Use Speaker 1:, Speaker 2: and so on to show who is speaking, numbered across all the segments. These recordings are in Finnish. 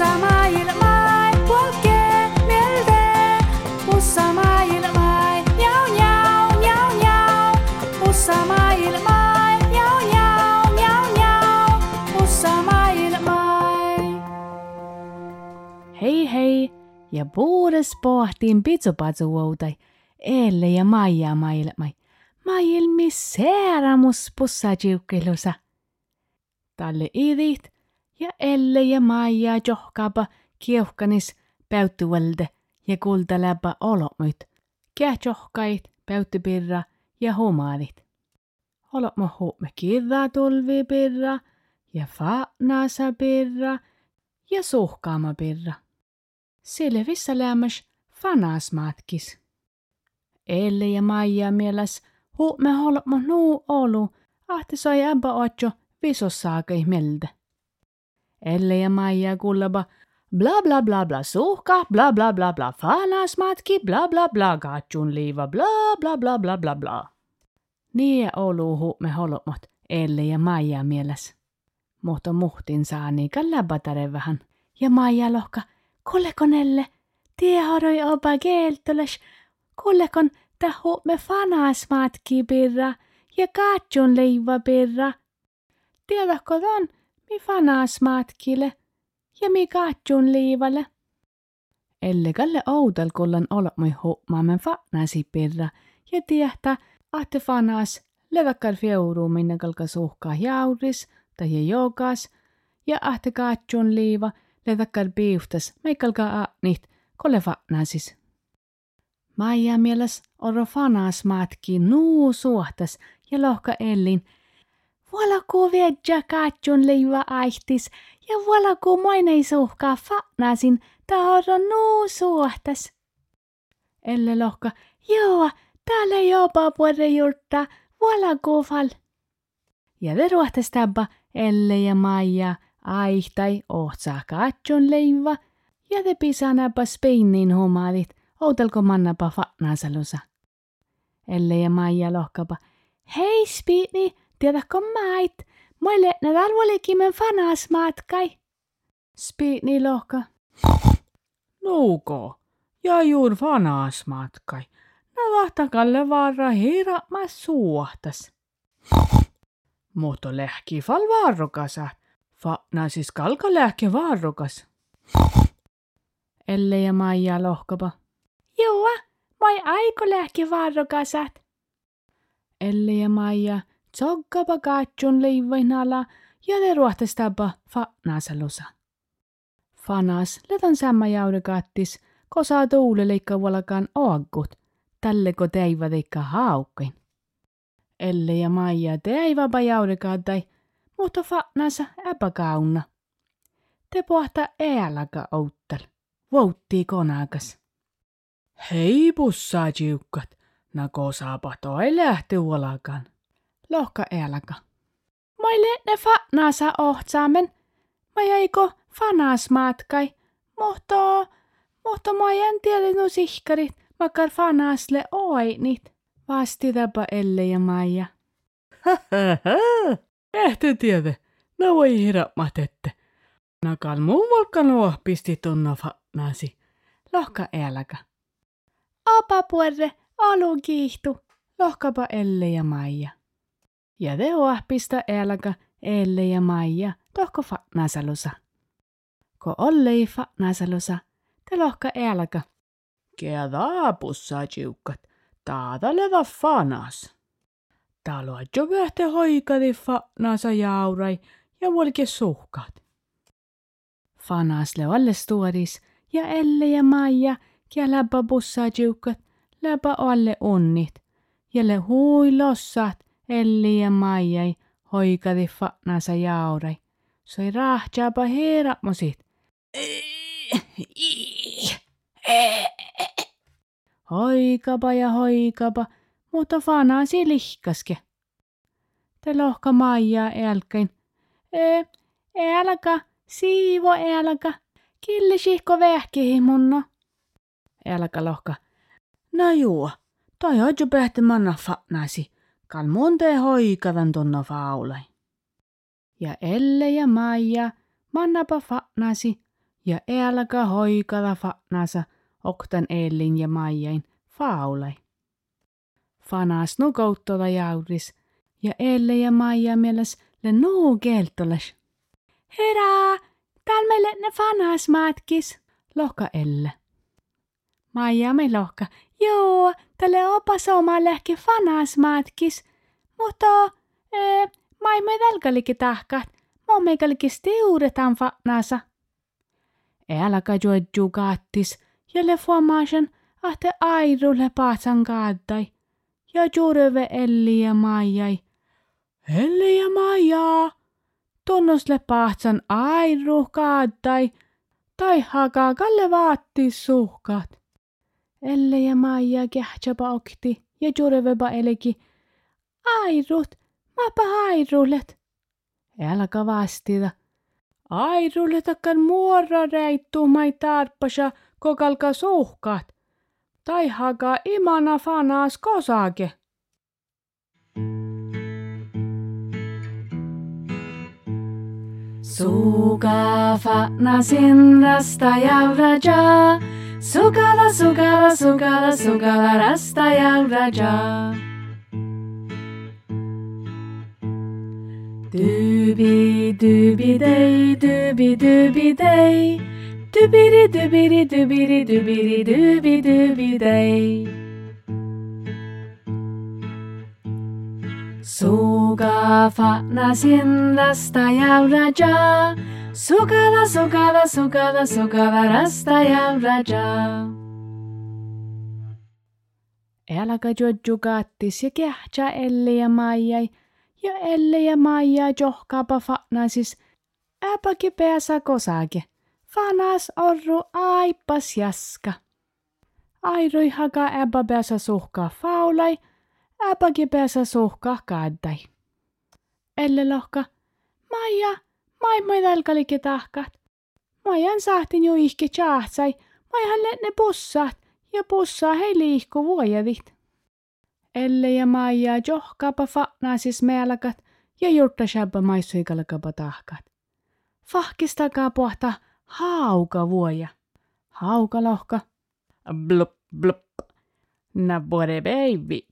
Speaker 1: Pussa. Pussa. Pussa. Pussa
Speaker 2: ja puudes pohtiin pitsupatsuoutai, elle ja maija maailmai. Maailmi sääramus pussajiukkelusa. Talle idit, ja elle ja maija johkapa kieuhkanis päyttyvälde ja kulta läpä olomyt. Kää johkait, päyttypirra ja humaadit. Olotmo huume kirra tulvi pirra ja faanasa pirra ja suhkaama pirra. Sille vissa lämmäs fanas matkis. Elle ja Maija mieläs huume holmo nuu olu, ahti sai ämpä otjo visossaakai mieltä. Elle ja Maija kullaba bla bla bla bla suhka, bla bla bla bla fanas matki, bla bla bla katjun liiva, bla bla bla bla bla bla. Niin olu huume holmot Elle ja Maija mieläs. Mutta muhtin saa niikan läpätare vähän. Ja Maija lohka, kollekonelle, tiehoroi opa keeltolas, kollekon tahu me fanas matki birra ja katjun leiva birra. Tiedätkö ton, mi fanas matkille ja mi katjun liivalle? Elle kalle outal kullan olmoi huomaamen fanasi birra ja tiehtä, ahte fanas leväkkär fieuru minne kalka suhkaa jauris tai jogas ja ahte katjun liiva leväkkär biuftas meikalka ahnit kolle fanasis. Maija mieles oro fanas matki nuu suhtas ja lohka ellin. Vuolaku viedja katjun leiva aihtis ja vuolaku moinei suhkaa fanasin oro nuu suhtas. Elle lohka, joo, täällä jopa puolta jurtta, vuolaku fal. Ja veruahtas tabba Elle ja Maija aihtai ohtsaa katjun leiva ja te pisanapa speinin humalit outelko mannapa fa'naasalusa. Elle ja Maija lohkapa. Hei spiini, tiedätkö mait? Moille ne talvolikimen fanas matkai. Spiini lohka.
Speaker 3: Nuuko, ja juur fanas matkai. Nä vahtakalle varra hiiramas suohtas. Mutta lähki fal varrokasa. Fa siis kalka lähki varrokas.
Speaker 2: Elle ja Maija lohkapa.
Speaker 1: Joo, moi aiko lähki varrokasat.
Speaker 2: Elle ja Maija tsoggapa katjun leivainala ja te ruohtestapa fa'naasalusa. Fanas letan samma jaudekattis, ko saa tuule leikka valakaan oagut, tälle ko teivä teikka haukkin. Elle ja Maija teivapa jaudekattai, mutta fa'nasa äpäkauna. Te pohta ääläkä outtel, vouttii konakas.
Speaker 3: Hei pussaa jiukkat, nako saapa toi lähti uolakan.
Speaker 2: Lohka ääläkä.
Speaker 1: Moille ne fanasa ohtsaamen. Mä jäiko fanas matkai. Mutta, mutta mä en tiedä sihkarit, vaikka fanasle oinit.
Speaker 2: Vasti tapa Elle ja Maija.
Speaker 3: Ehte tiedä, no voi hirapmatette. Nakal muun volkan pisti tunno fannasi.
Speaker 2: Lohka ääläkä.
Speaker 1: Opa puolre, olu kiihtu.
Speaker 2: Lohkapa Elle ja Maija. Ja te pistä ääläkä Elle ja Maija tohko fa'naasalusa. Ko ollei fa'naasalusa, te lohka ääläkä.
Speaker 3: Kedaa pussaa jiukkat, taata leva fanas. Talo jo vähte hoikadi fa'naasa jaurai ja volke suhkat.
Speaker 2: Fanas le alle stuodis ja Elle ja Maija ja läpä bussaa jiukkat, läpä alle unnit. Ja le hui lossat Elli ja Maijai hoikadi fa'naasa jaurai. Soi rahjaapa heerakmosit. Hoikapa ja hoikapa, mutta fanasi lihkaske. Te lohka Maijaa älkäin. E, älkä, siivo älkä, killisihko vähkihi munno. Älkä lohka. No juu, toi on jo pähti manna fa'nasi. Kal monte hoikavan tunno faulai. Ja Elle ja Maija mannapa fa'nasi ja älkä hoikala fatnasa oktan Ellin ja Maijain faulai. Fanas nukouttola jauris ja Elle ja Maija mieles le nuu keltolas.
Speaker 1: Herää, täällä meille ne fanas matkis,
Speaker 2: lohka Elle.
Speaker 1: Maija me lohka, joo, tälle opas oma lehki fanas matkis, mutta ee, mai me välkälikin tahkat, mä meikälikin stiudetaan fanasa.
Speaker 2: Älkä juodju kaattis, ja le fuomaisen, ahte airulle paatsan kaattai. Ja juureve Elli ja Maijai. Elli ja Maija! Tunnusle paatsan airu kaattai. Tai hakaa kalle vaattis suhkat. Elle ja Maija kähtsäpä okti ja juureveba eliki.
Speaker 1: Airut, mäpä airulet.
Speaker 2: Älkä vastida. Airulle takkan muora reittuu mai tarppasa kokalka suhkat. Tai haga imana fanas kosake. Suga fanasin rasta raja. Sugala, sugala, sugala, sugala, rasta raja. Dubi, dubi, day, dubi, dubi, day. Dubidi, dubidi, dubidi, dubidi, dubi, dubi, day. Soga fatna sin rasta raja. Sugala, sugala, sugala, sugala, rasta raja. Älkä juodju kattis ja kähtsä Elli ja Maijai ja Elle ja Maija johkaapa fanasis äpäki pääsä kosake. Fanas orru aipas jaska. Airoi haka äpä pääsä suhkaa faulai, äpäki pääsä suhkaa kaaddai. Elle lohka, Maija, mai dalkalike tahkat. Maijan sahtin jo ihke tjaahtsai, maihan ne bussat ja bussaa hei liikku vuojavit. Elle ja Maija johkapa fa'naasis mealakat ja jurtta shabba maissuikalakapa tahkat. Fahkistakaa pohta hauka vuoja. Hauka lohka. Blup blup. Nabore baby.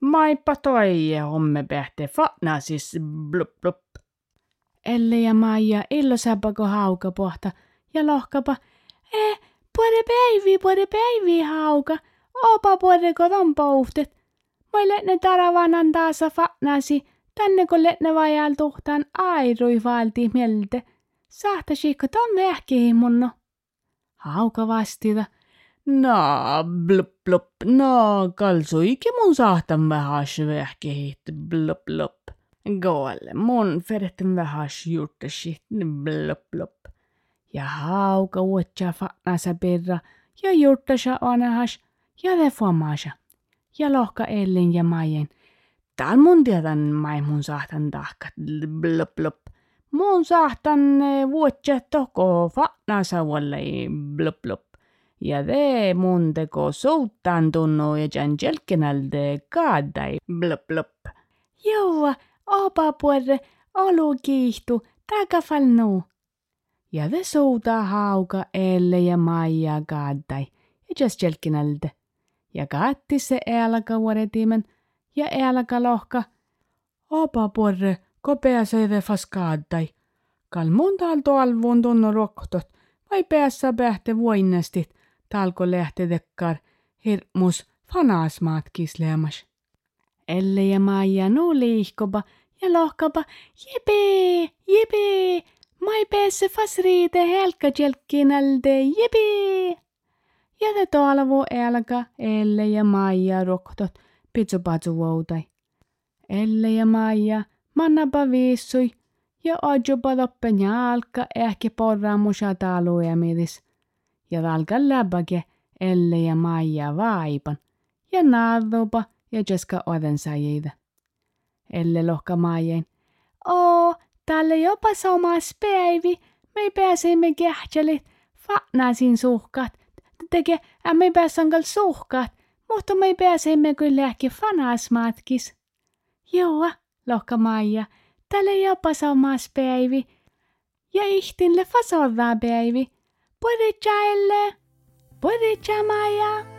Speaker 2: Maipa toi homme pähte fa'naasis blup blup. Elle ja Maija illosabbako hauka pohta ja lohkapa.
Speaker 1: Eh, puore päivi, puore päivi hauka. Opa puore kodon pouhtet Moi letne taravanan taasa fa'nasi, tänne kun letne vajal tuhtaan airui valti mieltä. Sahtasikko ton vähkihi munno.
Speaker 2: Hauka vastida. No, blup blup, no, kalsuikin mun sahtan vähäs vähkihit, blup blup. Goalle mun ferehtin vähäs juurtasit, blup blup. Ja hauka uotsa fa'nasa perra ja juurtasa onahas ja lefuamasa ja lohka Ellin ja Majen. Täällä mun tiedän mai mun sahtan tahkat, blup blup. Mun sahtan vuotsa toko fatnasa wallei, blup blup. Ja te mun teko souttaan tunnu ja jan jelkenälde kaadai, blup blup.
Speaker 1: Joo, opa puolre, olu kiihtu, takafalnu.
Speaker 2: Ja te soutaa hauka Elle ja Maija kaadai, ja jas jelkenälde ja kaatti se älkä vuodetimen ja älkä lohka. Opa porre, kopea seide faskaattai. Kal mun talto alvuun tunno roktot, vai päässä pähte voinnestit, talko lähte dekkar, hirmus fanasmaat kisleemas. Elle ja Maija nuu liihkoba ja lohkaba, jipee, jipee, mai päässä fasriite helka jelkkinalde, jipee. Ja te toalvo elka, Elle ja Maija roktot, pitsupatsu voutai. Elle ja Maija, mannapa viissui, ja odjupa loppen jalka ehkä porraa musa taluja midis. Ja valka läpäke Elle ja Maija vaipan, ja naadhupa ja jeska oden sajida. Elle lohka Maijain.
Speaker 1: Oo, tälle jopa somas päivi, me pääsemme kähtsälit, fatnaisin suhkat, teke, me pääsään kyllä suhkat, mutta me pääsemme kyllä ehkä fanasmatkis. Joo, lohka Maija, tälle jopa samas päivi. Ja ihtinle fasovaa päivi. Puedecha elle. Puedecha Maja.